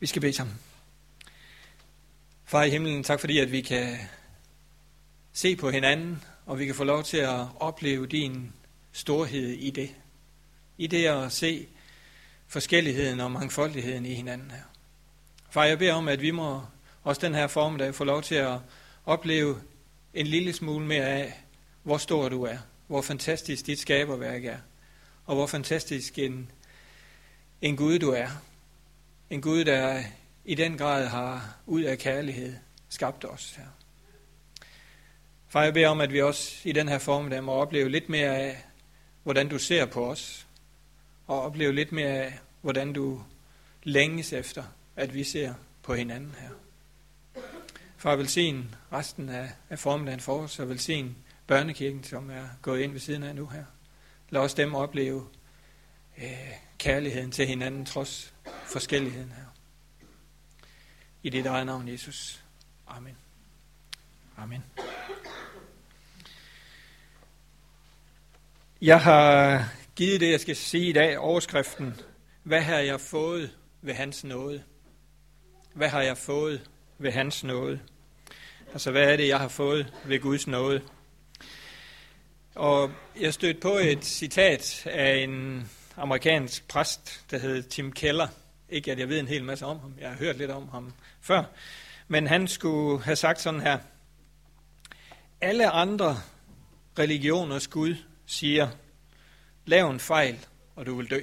Vi skal bede sammen. Far i himlen, tak fordi at vi kan se på hinanden, og vi kan få lov til at opleve din storhed i det. I det at se forskelligheden og mangfoldigheden i hinanden her. Far, jeg beder om, at vi må også den her formiddag få lov til at opleve en lille smule mere af, hvor stor du er, hvor fantastisk dit skaberværk er, og hvor fantastisk en, en Gud du er. En Gud, der i den grad har ud af kærlighed skabt os her. Far, jeg beder om, at vi også i den her form der må opleve lidt mere af, hvordan du ser på os, og opleve lidt mere af, hvordan du længes efter, at vi ser på hinanden her. Far, velsign resten af, af formiddagen for os, og velsign børnekirken, som er gået ind ved siden af nu her. Lad os dem opleve øh, kærligheden til hinanden, trods forskelligheden her. I dit eget navn, Jesus. Amen. Amen. Jeg har givet det, jeg skal sige i dag, overskriften. Hvad har jeg fået ved hans nåde? Hvad har jeg fået ved hans nåde? Altså, hvad er det, jeg har fået ved Guds nåde? Og jeg stødte på et citat af en amerikansk præst, der hed Tim Keller. Ikke at jeg ved en hel masse om ham, jeg har hørt lidt om ham før. Men han skulle have sagt sådan her. Alle andre religioners Gud siger, lav en fejl, og du vil dø.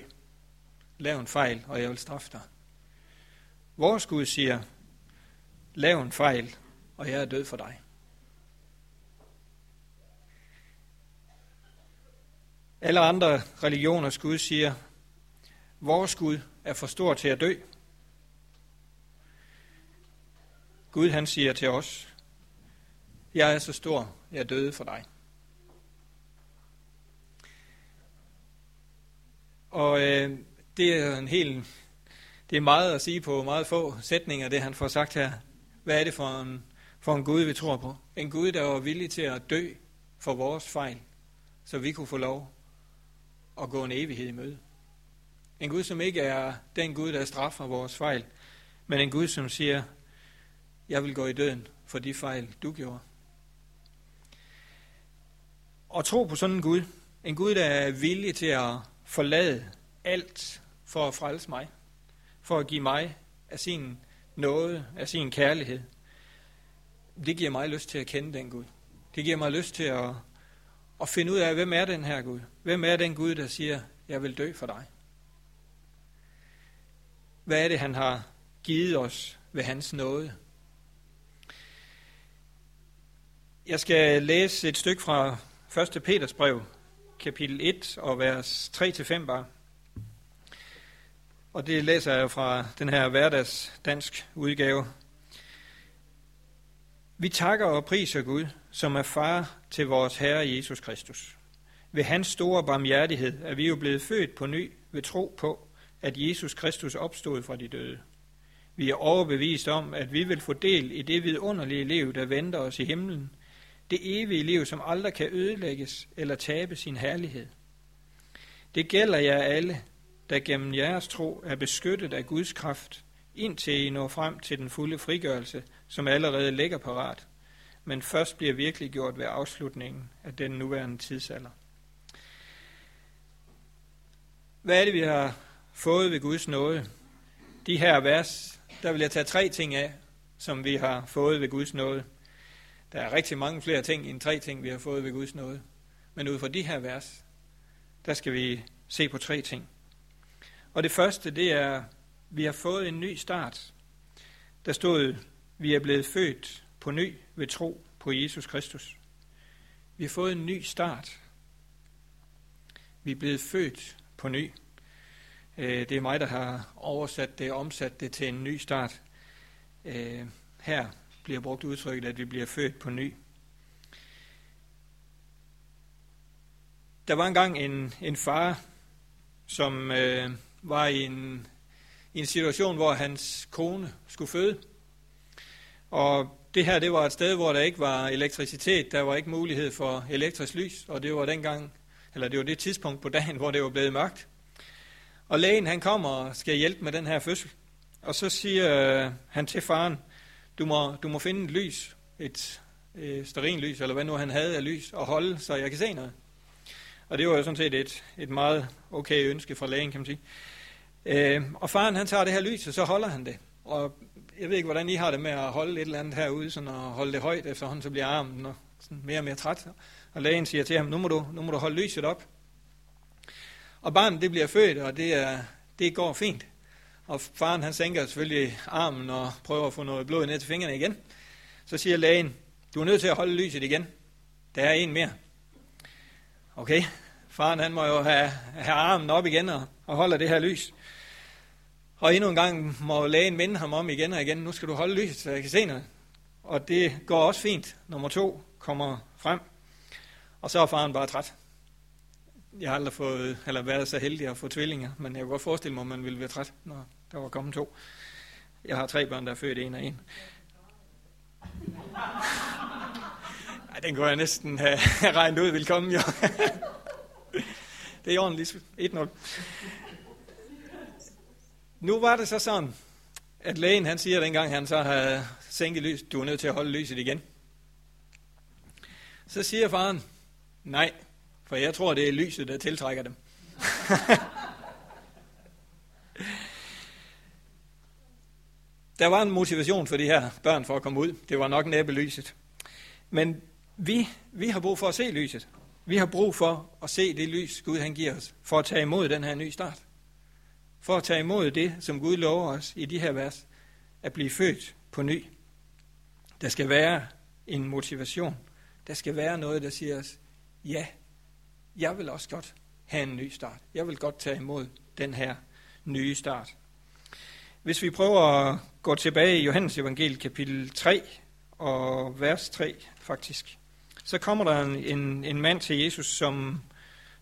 Lav en fejl, og jeg vil straffe dig. Vores Gud siger, lav en fejl, og jeg er død for dig. Alle andre religioners Gud siger, vores Gud er for stor til at dø. Gud han siger til os, jeg er så stor, jeg døde for dig. Og øh, det er en hel, det er meget at sige på meget få sætninger, det han får sagt her. Hvad er det for en, for en Gud, vi tror på? En Gud, der var villig til at dø for vores fejl, så vi kunne få lov at gå en evighed i møde. En Gud, som ikke er den Gud, der straffer vores fejl, men en Gud, som siger, jeg vil gå i døden for de fejl, du gjorde. Og tro på sådan en Gud, en Gud, der er villig til at forlade alt for at frelse mig, for at give mig af sin nåde, af sin kærlighed. Det giver mig lyst til at kende den Gud. Det giver mig lyst til at, at finde ud af, hvem er den her Gud? Hvem er den Gud, der siger, jeg vil dø for dig? Hvad er det, han har givet os ved hans nåde? Jeg skal læse et stykke fra 1. Peters brev, kapitel 1 og vers 3-5 bare. Og det læser jeg fra den her hverdags dansk udgave. Vi takker og priser Gud, som er far til vores Herre Jesus Kristus. Ved hans store barmhjertighed er vi jo blevet født på ny ved tro på, at Jesus Kristus opstod fra de døde. Vi er overbevist om, at vi vil få del i det vidunderlige liv, der venter os i himlen, det evige liv, som aldrig kan ødelægges eller tabe sin herlighed. Det gælder jer alle, der gennem jeres tro er beskyttet af Guds kraft, indtil I når frem til den fulde frigørelse, som allerede ligger parat, men først bliver virkelig gjort ved afslutningen af den nuværende tidsalder. Hvad er det, vi har fået ved Guds nåde? De her vers, der vil jeg tage tre ting af, som vi har fået ved Guds nåde. Der er rigtig mange flere ting end tre ting, vi har fået ved Guds nåde. Men ud fra de her vers, der skal vi se på tre ting. Og det første, det er, vi har fået en ny start. Der stod, vi er blevet født på ny ved tro på Jesus Kristus. Vi har fået en ny start. Vi er blevet født på ny. Øh, det er mig, der har oversat det og omsat det til en ny start. Øh, her bliver brugt udtrykket, at vi bliver født på ny. Der var engang en, en far, som øh, var i en, i en situation, hvor hans kone skulle føde. Og det her, det var et sted, hvor der ikke var elektricitet, der var ikke mulighed for elektrisk lys, og det var dengang, eller det var det tidspunkt på dagen, hvor det var blevet mørkt. Og lægen han kommer og skal hjælpe med den her fødsel. og så siger øh, han til faren, du må, du må finde et lys, et øh, sterinlys, eller hvad nu han havde af lys, og holde, så jeg kan se noget. Og det var jo sådan set et, et meget okay ønske fra lægen, kan man sige. Øh, og faren han tager det her lys, og så holder han det. Og jeg ved ikke, hvordan I har det med at holde et eller andet herude, sådan at holde det højt, efterhånden så bliver armen og sådan mere og mere træt. Og lægen siger til ham, nu må du, nu må du holde lyset op. Og barnet det bliver født, og det, er, det går fint. Og faren han sænker selvfølgelig armen og prøver at få noget blod ned til fingrene igen. Så siger lægen, du er nødt til at holde lyset igen. Der er en mere. Okay, faren han må jo have, have armen op igen og, og holder det her lys. Og endnu en gang må lægen minde ham om igen og igen, nu skal du holde lyset, så jeg kan se noget. Og det går også fint. Nummer to kommer frem. Og så er faren bare træt. Jeg har aldrig fået, eller været så heldig at få tvillinger, men jeg kan godt forestille mig, at man ville være træt, når der var kommet to. Jeg har tre børn, der er født en og en. Ej, den kunne jeg næsten have regnet ud komme, jo. det er ordentligt 1-0. Nu var det så sådan, at lægen han siger dengang, han så havde sænket lys, du er nødt til at holde lyset igen. Så siger faren, nej, for jeg tror, det er lyset, der tiltrækker dem. der var en motivation for de her børn for at komme ud. Det var nok næppe lyset. Men vi, vi har brug for at se lyset. Vi har brug for at se det lys, Gud han giver os, for at tage imod den her nye start. For at tage imod det, som Gud lover os i de her vers, at blive født på ny. Der skal være en motivation. Der skal være noget, der siger os, ja, jeg vil også godt have en ny start. Jeg vil godt tage imod den her nye start. Hvis vi prøver at gå tilbage i Johannes evangeliet kapitel 3 og vers 3 faktisk, så kommer der en, en, en mand til Jesus, som,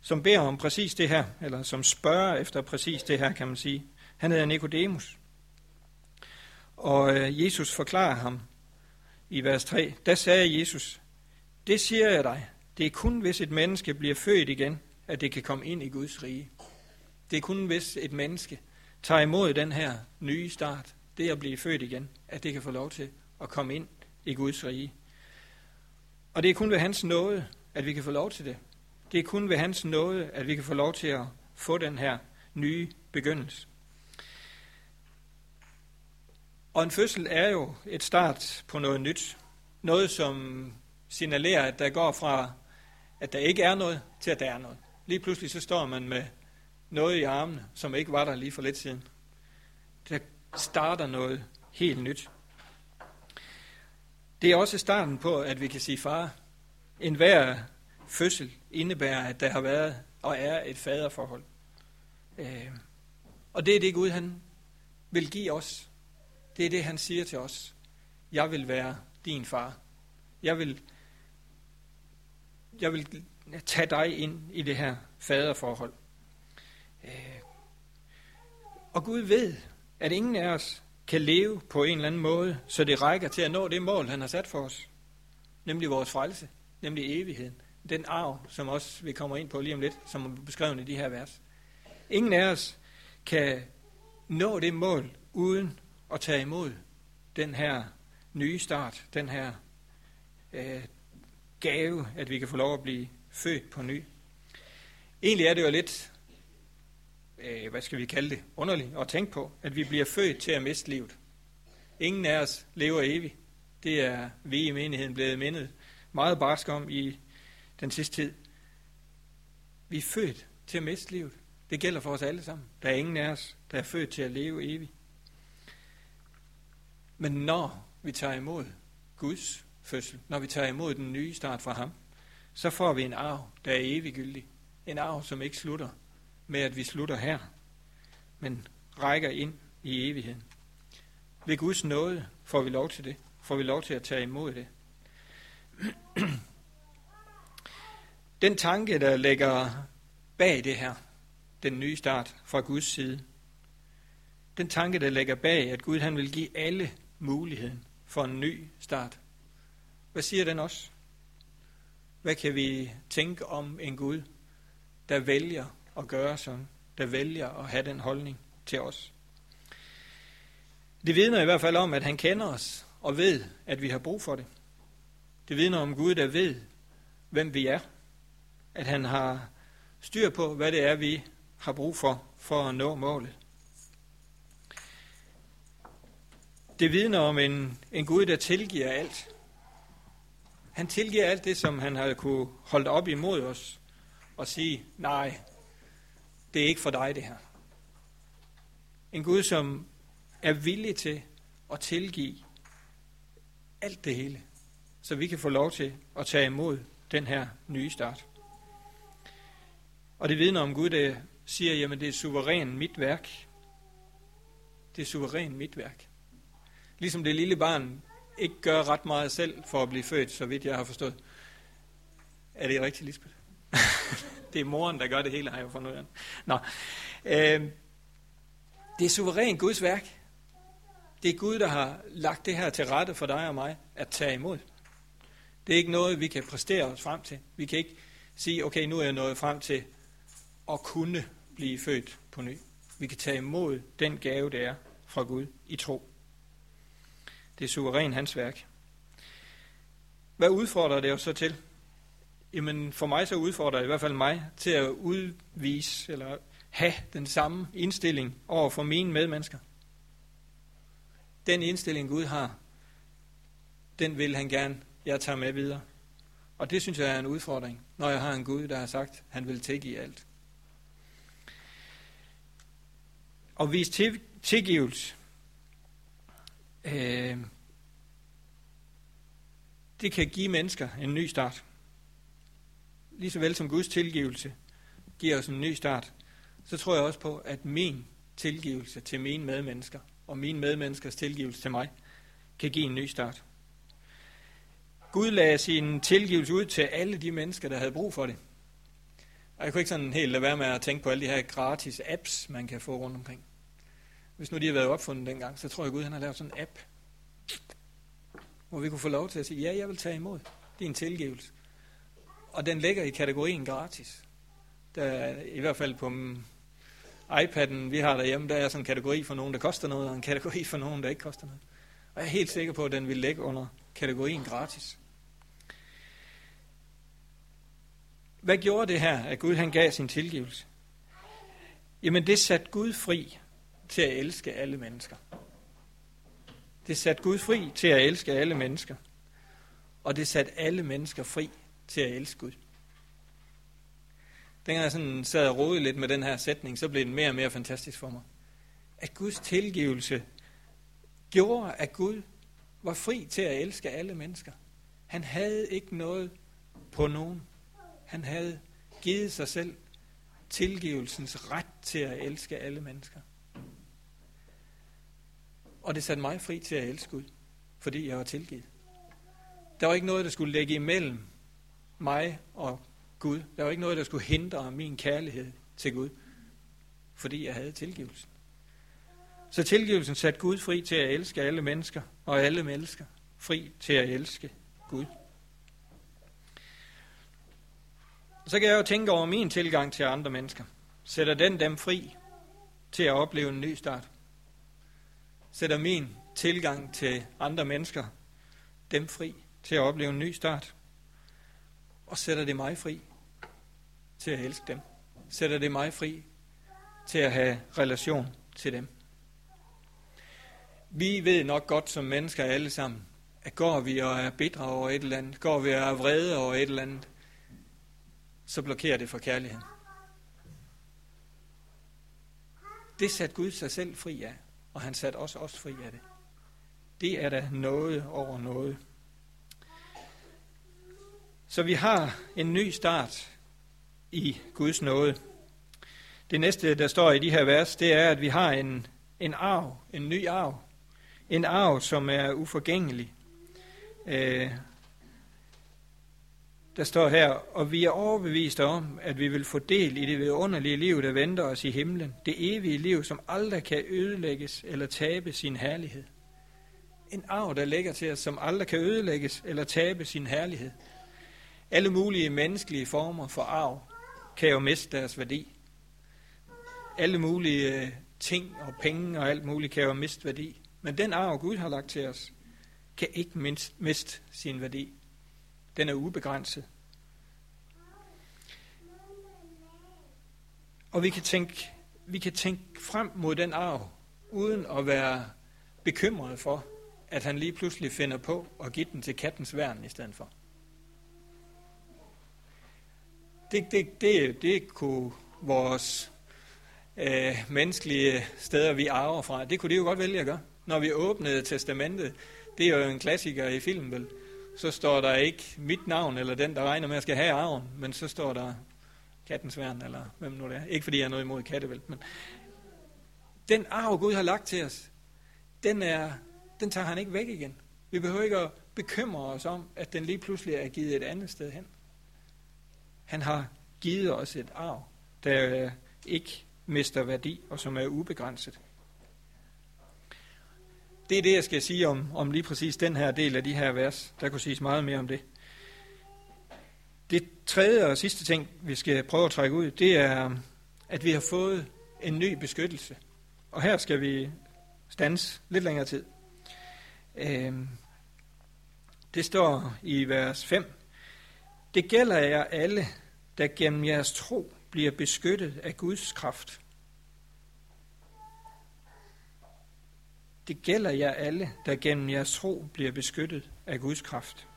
som beder om præcis det her, eller som spørger efter præcis det her, kan man sige. Han hedder Nikodemus. Og øh, Jesus forklarer ham i vers 3. Der sagde Jesus, det siger jeg dig, det er kun hvis et menneske bliver født igen, at det kan komme ind i Guds rige. Det er kun hvis et menneske tager imod den her nye start, det at blive født igen, at det kan få lov til at komme ind i Guds rige. Og det er kun ved hans nåde, at vi kan få lov til det. Det er kun ved hans nåde, at vi kan få lov til at få den her nye begyndelse. Og en fødsel er jo et start på noget nyt. Noget, som signalerer, at der går fra, at der ikke er noget, til at der er noget. Lige pludselig så står man med noget i armene, som ikke var der lige for lidt siden. Der starter noget helt nyt. Det er også starten på, at vi kan sige far. En hver fødsel indebærer, at der har været og er et faderforhold. Øh, og det er det Gud, han vil give os. Det er det, han siger til os. Jeg vil være din far. Jeg vil, jeg vil tage dig ind i det her faderforhold. Øh, og Gud ved, at ingen af os kan leve på en eller anden måde, så det rækker til at nå det mål, han har sat for os. Nemlig vores frelse, nemlig evigheden. Den arv, som også vi kommer ind på lige om lidt, som er beskrevet i de her vers. Ingen af os kan nå det mål, uden at tage imod den her nye start, den her øh, gave, at vi kan få lov at blive født på ny. Egentlig er det jo lidt øh, hvad skal vi kalde det, underligt at tænke på, at vi bliver født til at miste livet. Ingen af os lever evigt. Det er vi i menigheden blevet mindet meget barsk om i den sidste tid. Vi er født til at miste livet. Det gælder for os alle sammen. Der er ingen af os, der er født til at leve evigt. Men når vi tager imod Guds fødsel, når vi tager imod den nye start fra ham, så får vi en arv, der er eviggyldig. En arv, som ikke slutter med, at vi slutter her, men rækker ind i evigheden. Ved Guds nåde får vi lov til det. Får vi lov til at tage imod det. Den tanke, der ligger bag det her, den nye start fra Guds side, den tanke, der ligger bag, at Gud han vil give alle muligheden for en ny start. Hvad siger den os? Hvad kan vi tænke om en Gud, der vælger at gøre sådan, der vælger at have den holdning til os. Det vidner i hvert fald om, at han kender os og ved, at vi har brug for det. Det vidner om Gud, der ved, hvem vi er. At han har styr på, hvad det er, vi har brug for, for at nå målet. Det vidner om en, en Gud, der tilgiver alt. Han tilgiver alt det, som han har kunne holde op imod os og sige, nej, det er ikke for dig det her. En Gud, som er villig til at tilgive alt det hele, så vi kan få lov til at tage imod den her nye start. Og det vidner om Gud, der siger, jamen det er suveræn mit værk. Det er suveræn mit værk. Ligesom det lille barn ikke gør ret meget selv for at blive født, så vidt jeg har forstået. Er det rigtigt, Lisbeth? det er moren, der gør det hele, har jeg jo fundet ud af. Nå. Øh, det er suveræn Guds værk. Det er Gud, der har lagt det her til rette for dig og mig at tage imod. Det er ikke noget, vi kan præstere os frem til. Vi kan ikke sige, okay, nu er jeg nået frem til at kunne blive født på ny. Vi kan tage imod den gave, det er fra Gud i tro. Det er suveræn hans værk. Hvad udfordrer det os så til? Jamen for mig så udfordrer det i hvert fald mig til at udvise eller have den samme indstilling over for mine medmennesker. Den indstilling Gud har, den vil han gerne, jeg tager med videre. Og det synes jeg er en udfordring, når jeg har en Gud, der har sagt, han vil tilgive alt. Og vise tilgivelse, øh, det kan give mennesker en ny start. Lige så vel som Guds tilgivelse giver os en ny start, så tror jeg også på, at min tilgivelse til mine medmennesker og mine medmenneskers tilgivelse til mig kan give en ny start. Gud lagde sin tilgivelse ud til alle de mennesker, der havde brug for det. Og jeg kunne ikke sådan helt lade være med at tænke på alle de her gratis apps, man kan få rundt omkring. Hvis nu de har været opfundet dengang, så tror jeg, Gud han har lavet sådan en app, hvor vi kunne få lov til at sige, ja, jeg vil tage imod din tilgivelse. Og den ligger i kategorien gratis. Der er i hvert fald på mm, iPad'en, vi har derhjemme, der er sådan en kategori for nogen, der koster noget, og en kategori for nogen, der ikke koster noget. Og jeg er helt sikker på, at den vil ligge under kategorien gratis. Hvad gjorde det her, at Gud han gav sin tilgivelse? Jamen det satte Gud fri til at elske alle mennesker. Det satte Gud fri til at elske alle mennesker. Og det satte alle mennesker fri til at elske Gud. Dengang jeg sådan sad og rodede lidt med den her sætning, så blev den mere og mere fantastisk for mig. At Guds tilgivelse gjorde, at Gud var fri til at elske alle mennesker. Han havde ikke noget på nogen. Han havde givet sig selv tilgivelsens ret til at elske alle mennesker. Og det satte mig fri til at elske Gud, fordi jeg var tilgivet. Der var ikke noget, der skulle lægge imellem mig og Gud. Der var ikke noget, der skulle hindre min kærlighed til Gud, fordi jeg havde tilgivelsen. Så tilgivelsen satte Gud fri til at elske alle mennesker, og alle mennesker fri til at elske Gud. Så kan jeg jo tænke over min tilgang til andre mennesker. Sætter den dem fri til at opleve en ny start? Sætter min tilgang til andre mennesker dem fri til at opleve en ny start? Og sætter det mig fri til at elske dem? Sætter det mig fri til at have relation til dem? Vi ved nok godt som mennesker alle sammen, at går vi og er bitre over et eller andet, går vi og er vrede over et eller andet, så blokerer det for kærligheden. Det satte Gud sig selv fri af, og han satte også os fri af det. Det er da noget over noget. Så vi har en ny start i Guds nåde. Det næste, der står i de her vers, det er, at vi har en, en arv, en ny arv. En arv, som er uforgængelig. Øh, der står her, og vi er overbevist om, at vi vil få del i det vidunderlige liv, der venter os i himlen. Det evige liv, som aldrig kan ødelægges eller tabe sin herlighed. En arv, der ligger til os, som aldrig kan ødelægges eller tabe sin herlighed. Alle mulige menneskelige former for arv kan jo miste deres værdi. Alle mulige øh, ting og penge og alt muligt kan jo miste værdi. Men den arv, Gud har lagt til os, kan ikke miste sin værdi. Den er ubegrænset. Og vi kan tænke, vi kan tænke frem mod den arv, uden at være bekymret for, at han lige pludselig finder på at give den til kattens værn i stedet for. Det, det, det, det kunne vores øh, menneskelige steder, vi arver fra, det kunne de jo godt vælge at gøre. Når vi åbnede testamentet, det er jo en klassiker i filmen vel, så står der ikke mit navn, eller den, der regner med at skal have arven, men så står der kattens værn, eller hvem nu det er. Ikke fordi jeg er noget imod kattevæld, men den arv, Gud har lagt til os, den, er, den tager han ikke væk igen. Vi behøver ikke at bekymre os om, at den lige pludselig er givet et andet sted hen. Han har givet os et arv, der øh, ikke mister værdi, og som er ubegrænset. Det er det, jeg skal sige om, om lige præcis den her del af de her vers. Der kunne siges meget mere om det. Det tredje og sidste ting, vi skal prøve at trække ud, det er, at vi har fået en ny beskyttelse. Og her skal vi stands lidt længere tid. Øhm, det står i vers 5. Det gælder jer alle, der gennem jeres tro bliver beskyttet af Guds kraft. Det gælder jer alle, der gennem jeres tro bliver beskyttet af Guds kraft.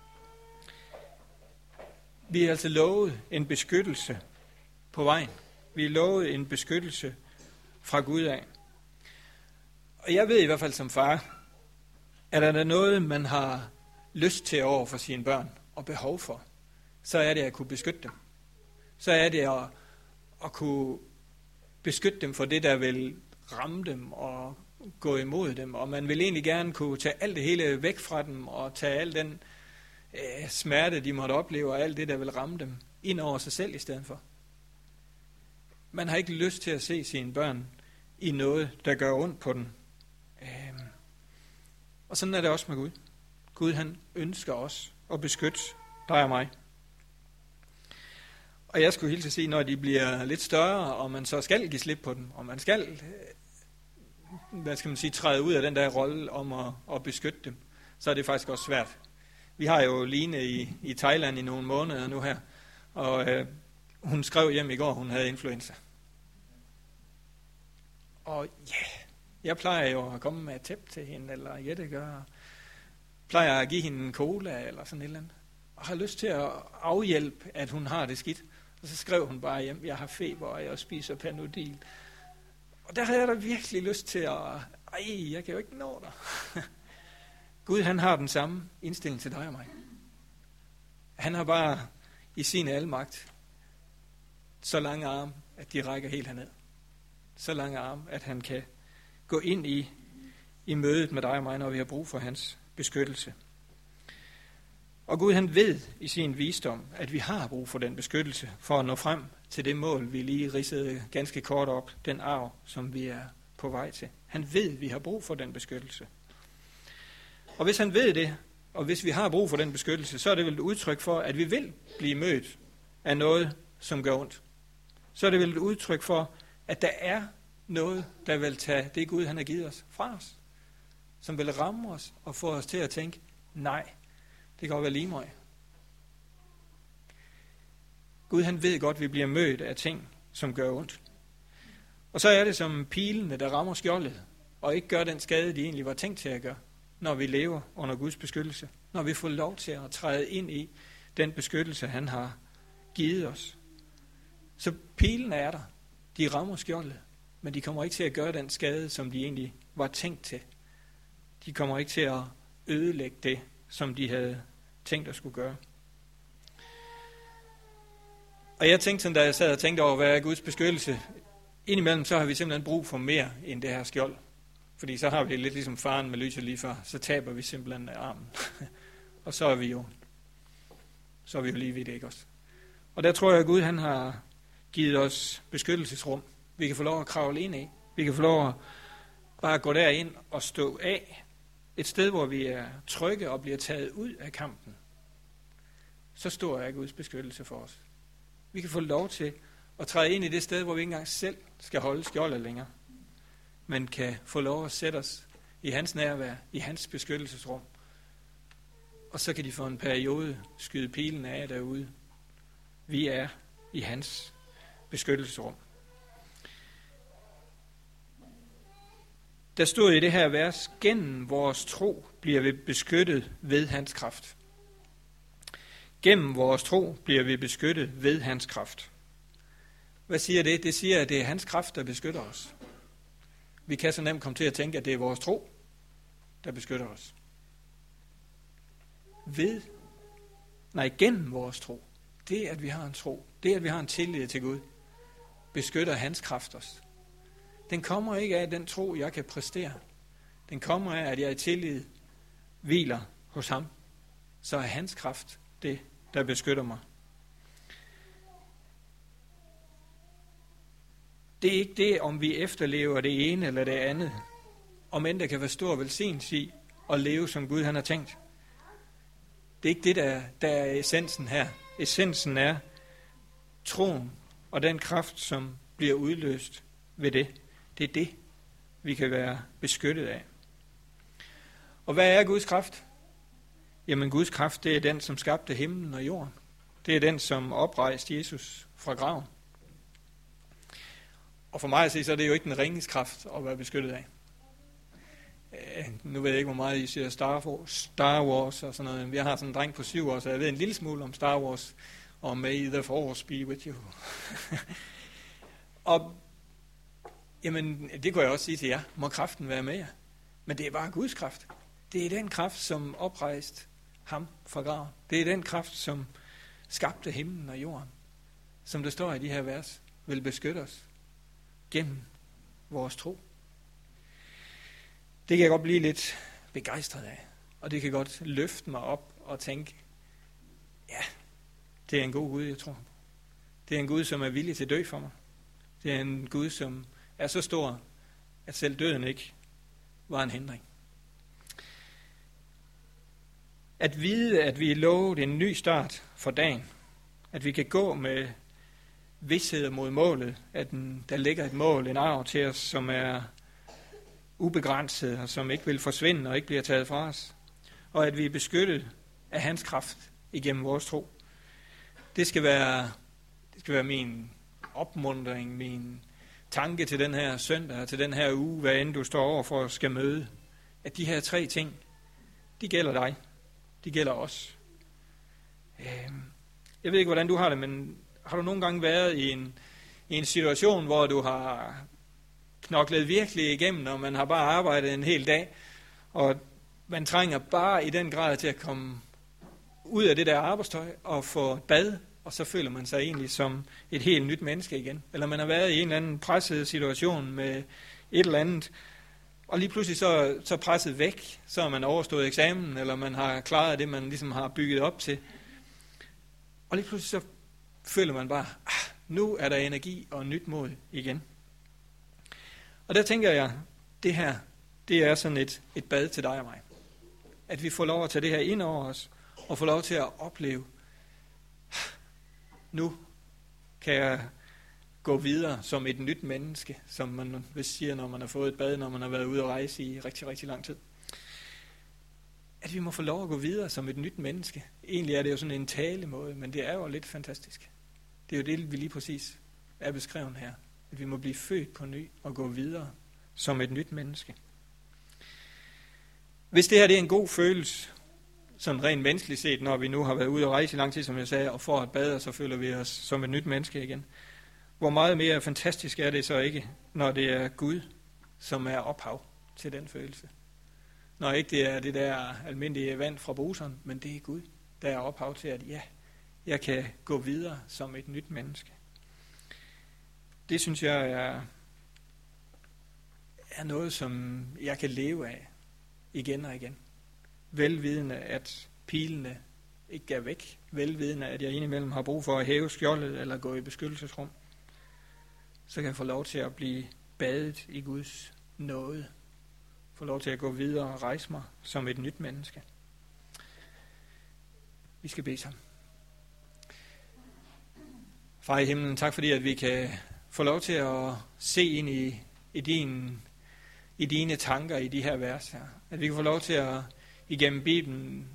Vi er altså lovet en beskyttelse på vejen. Vi er lovet en beskyttelse fra Gud af. Og jeg ved i hvert fald som far, at er der noget, man har lyst til over for sine børn og behov for, så er det at kunne beskytte dem. Så er det at, at kunne beskytte dem for det, der vil ramme dem og gå imod dem. Og man vil egentlig gerne kunne tage alt det hele væk fra dem og tage al den øh, smerte, de måtte opleve, og alt det, der vil ramme dem, ind over sig selv i stedet for. Man har ikke lyst til at se sine børn i noget, der gør ondt på dem. Øh, og sådan er det også med Gud. Gud han ønsker os at beskytte dig og mig. Og jeg skulle hilse at sige, når de bliver lidt større, og man så skal give slip på dem, og man skal, øh, hvad skal man sige, træde ud af den der rolle om at, at beskytte dem, så er det faktisk også svært. Vi har jo Line i, i Thailand i nogle måneder nu her, og øh, hun skrev hjem i går, hun havde influenza. Og ja, yeah, jeg plejer jo at komme med et tæp til hende, eller Jette gør, plejer at give hende en cola, eller sådan et eller andet. Og har lyst til at afhjælpe, at hun har det skidt. Og så skrev hun bare hjem, jeg har feber, og jeg spiser panodil. Og der havde jeg da virkelig lyst til at, ej, jeg kan jo ikke nå dig. Gud han har den samme indstilling til dig og mig. Han har bare i sin almagt så lange arme, at de rækker helt herned. Så lange arme, at han kan gå ind i, i mødet med dig og mig, når vi har brug for hans beskyttelse. Og Gud han ved i sin visdom, at vi har brug for den beskyttelse, for at nå frem til det mål, vi lige ridsede ganske kort op, den arv, som vi er på vej til. Han ved, at vi har brug for den beskyttelse. Og hvis han ved det, og hvis vi har brug for den beskyttelse, så er det vel et udtryk for, at vi vil blive mødt af noget, som gør ondt. Så er det vel et udtryk for, at der er noget, der vil tage det Gud, han har givet os fra os. Som vil ramme os og få os til at tænke, nej, det kan godt være lige mig. Gud han ved godt, at vi bliver mødt af ting, som gør ondt. Og så er det som pilene, der rammer skjoldet, og ikke gør den skade, de egentlig var tænkt til at gøre når vi lever under Guds beskyttelse. Når vi får lov til at træde ind i den beskyttelse, han har givet os. Så pilen er der. De rammer skjoldet, men de kommer ikke til at gøre den skade, som de egentlig var tænkt til. De kommer ikke til at ødelægge det, som de havde tænkt at skulle gøre. Og jeg tænkte sådan, da jeg sad og tænkte over, hvad er Guds beskyttelse, indimellem så har vi simpelthen brug for mere end det her skjold. Fordi så har vi det lidt ligesom faren med lyset lige før, så taber vi simpelthen armen. og så er vi jo, så er vi jo lige ved det, ikke også? Og der tror jeg, at Gud han har givet os beskyttelsesrum. Vi kan få lov at kravle ind i. Vi kan få lov at bare gå derind og stå af. Et sted, hvor vi er trygge og bliver taget ud af kampen. Så stor er Guds beskyttelse for os. Vi kan få lov til at træde ind i det sted, hvor vi ikke engang selv skal holde skjoldet længere men kan få lov at sætte os i hans nærvær, i hans beskyttelsesrum. Og så kan de for en periode skyde pilen af derude. Vi er i hans beskyttelsesrum. Der stod i det her vers, gennem vores tro bliver vi beskyttet ved hans kraft. Gennem vores tro bliver vi beskyttet ved hans kraft. Hvad siger det? Det siger, at det er hans kraft, der beskytter os. Vi kan så nemt komme til at tænke, at det er vores tro, der beskytter os. Ved, nej, gennem vores tro. Det, at vi har en tro, det, at vi har en tillid til Gud, beskytter hans kraft os. Den kommer ikke af den tro, jeg kan præstere. Den kommer af, at jeg i tillid hviler hos ham. Så er hans kraft det, der beskytter mig. Det er ikke det, om vi efterlever det ene eller det andet. Om end der kan være stor velsignelse i at leve, som Gud han har tænkt. Det er ikke det, der, der er essensen her. Essensen er troen og den kraft, som bliver udløst ved det. Det er det, vi kan være beskyttet af. Og hvad er Guds kraft? Jamen Guds kraft, det er den, som skabte himlen og jorden. Det er den, som oprejste Jesus fra graven. Og for mig at se, så er det jo ikke den ringes kraft at være beskyttet af. Øh, nu ved jeg ikke, hvor meget I siger Star Wars, Star Wars og sådan noget. Jeg har sådan en dreng på syv år, så jeg ved en lille smule om Star Wars. Og May the Force be with you. og jamen, det kunne jeg også sige til jer. Må kraften være med jer. Men det er bare Guds kraft. Det er den kraft, som oprejste ham fra graven. Det er den kraft, som skabte himlen og jorden. Som der står i de her vers, vil beskytte os gennem vores tro. Det kan jeg godt blive lidt begejstret af. Og det kan godt løfte mig op og tænke, ja, det er en god Gud, jeg tror Det er en Gud, som er villig til at dø for mig. Det er en Gud, som er så stor, at selv døden ikke var en hindring. At vide, at vi er lovet en ny start for dagen. At vi kan gå med vidshed mod målet. At der ligger et mål, en arv til os, som er ubegrænset og som ikke vil forsvinde og ikke bliver taget fra os. Og at vi er beskyttet af hans kraft igennem vores tro. Det skal være, det skal være min opmundring, min tanke til den her søndag, til den her uge, hvad end du står over for at skal møde. At de her tre ting, de gælder dig. De gælder os. Øhm, jeg ved ikke, hvordan du har det, men har du nogle gange været i en, i en situation, hvor du har knoklet virkelig igennem, når man har bare arbejdet en hel dag, og man trænger bare i den grad til at komme ud af det der arbejdstøj og få bad, og så føler man sig egentlig som et helt nyt menneske igen. Eller man har været i en eller anden presset situation med et eller andet, og lige pludselig så, så presset væk, så har man overstået eksamen, eller man har klaret det, man ligesom har bygget op til. Og lige pludselig så føler man bare, ah, nu er der energi og nyt mod igen. Og der tænker jeg, det her, det er sådan et, et bad til dig og mig. At vi får lov at tage det her ind over os, og få lov til at opleve, nu kan jeg gå videre som et nyt menneske, som man vil sige, når man har fået et bad, når man har været ude at rejse i rigtig, rigtig lang tid. At vi må få lov at gå videre som et nyt menneske. Egentlig er det jo sådan en talemåde, men det er jo lidt fantastisk. Det er jo det, vi lige præcis er beskrevet her. At vi må blive født på ny og gå videre som et nyt menneske. Hvis det her det er en god følelse, sådan rent menneskeligt set, når vi nu har været ude og rejse i lang tid, som jeg sagde, og får et bad, og så føler vi os som et nyt menneske igen. Hvor meget mere fantastisk er det så ikke, når det er Gud, som er ophav til den følelse. Når ikke det er det der almindelige vand fra bruseren, men det er Gud, der er ophav til, at ja, jeg kan gå videre som et nyt menneske. Det synes jeg er, er noget, som jeg kan leve af igen og igen. Velvidende, at pilene ikke er væk. Velvidende, at jeg indimellem har brug for at hæve skjoldet eller gå i beskyttelsesrum. Så kan jeg få lov til at blive badet i Guds nåde. Få lov til at gå videre og rejse mig som et nyt menneske. Vi skal bede sammen. Far i himlen, tak fordi at vi kan få lov til at se ind i, i din i dine tanker i de her vers her. At vi kan få lov til at igennem Bibelen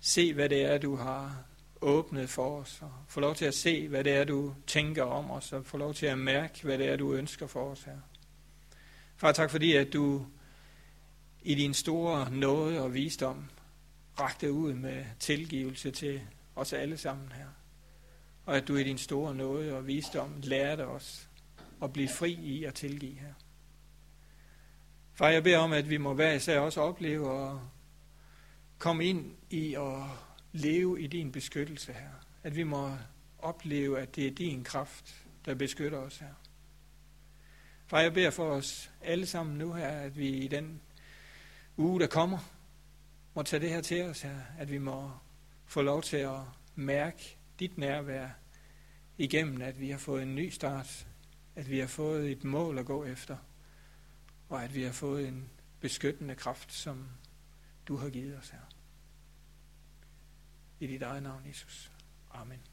se, hvad det er, du har åbnet for os, og få lov til at se, hvad det er, du tænker om os, og få lov til at mærke, hvad det er, du ønsker for os her. Far, tak fordi, at du i din store nåde og visdom rakte ud med tilgivelse til os alle sammen her. Og at du i din store nåde og visdom lærte os at blive fri i at tilgive her. Far, jeg beder om, at vi må hver især også opleve og Kom ind i og leve i din beskyttelse her. At vi må opleve, at det er din kraft, der beskytter os her. Far, jeg beder for os alle sammen nu her, at vi i den uge, der kommer, må tage det her til os her. At vi må få lov til at mærke dit nærvær igennem, at vi har fået en ny start, at vi har fået et mål at gå efter, og at vi har fået en beskyttende kraft, som du har givet os her. I dit eget navn, Jesus. Amen.